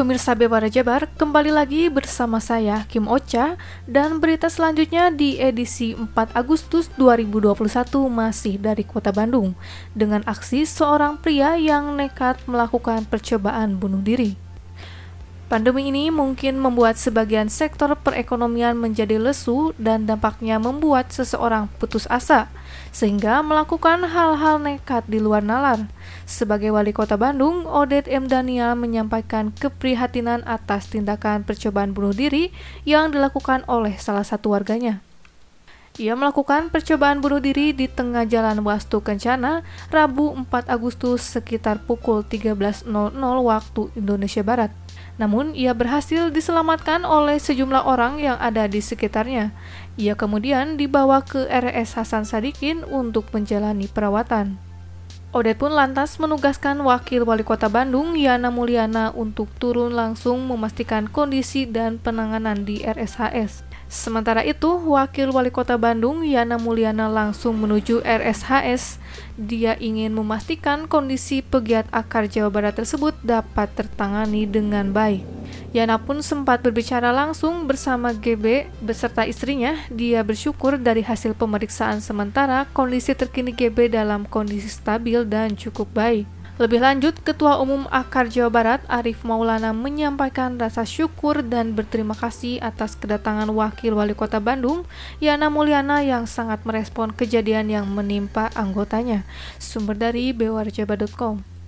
Pemirsa Bewara Jabar, kembali lagi bersama saya Kim Ocha dan berita selanjutnya di edisi 4 Agustus 2021 masih dari Kota Bandung dengan aksi seorang pria yang nekat melakukan percobaan bunuh diri. Pandemi ini mungkin membuat sebagian sektor perekonomian menjadi lesu dan dampaknya membuat seseorang putus asa, sehingga melakukan hal-hal nekat di luar nalar. Sebagai wali kota Bandung, Odet M. Daniel menyampaikan keprihatinan atas tindakan percobaan bunuh diri yang dilakukan oleh salah satu warganya. Ia melakukan percobaan bunuh diri di tengah jalan Wastu Kencana, Rabu 4 Agustus sekitar pukul 13.00 waktu Indonesia Barat. Namun, ia berhasil diselamatkan oleh sejumlah orang yang ada di sekitarnya. Ia kemudian dibawa ke RS Hasan Sadikin untuk menjalani perawatan. Odet pun lantas menugaskan Wakil Wali Kota Bandung, Yana Mulyana, untuk turun langsung memastikan kondisi dan penanganan di RSHS. Sementara itu, Wakil Wali Kota Bandung, Yana Mulyana langsung menuju RSHS. Dia ingin memastikan kondisi pegiat akar Jawa Barat tersebut dapat tertangani dengan baik. Yana pun sempat berbicara langsung bersama GB beserta istrinya. Dia bersyukur dari hasil pemeriksaan sementara kondisi terkini GB dalam kondisi stabil dan cukup baik. Lebih lanjut, Ketua Umum Akar Jawa Barat Arif Maulana menyampaikan rasa syukur dan berterima kasih atas kedatangan Wakil Wali Kota Bandung, Yana Mulyana yang sangat merespon kejadian yang menimpa anggotanya. Sumber dari bewarjaba.com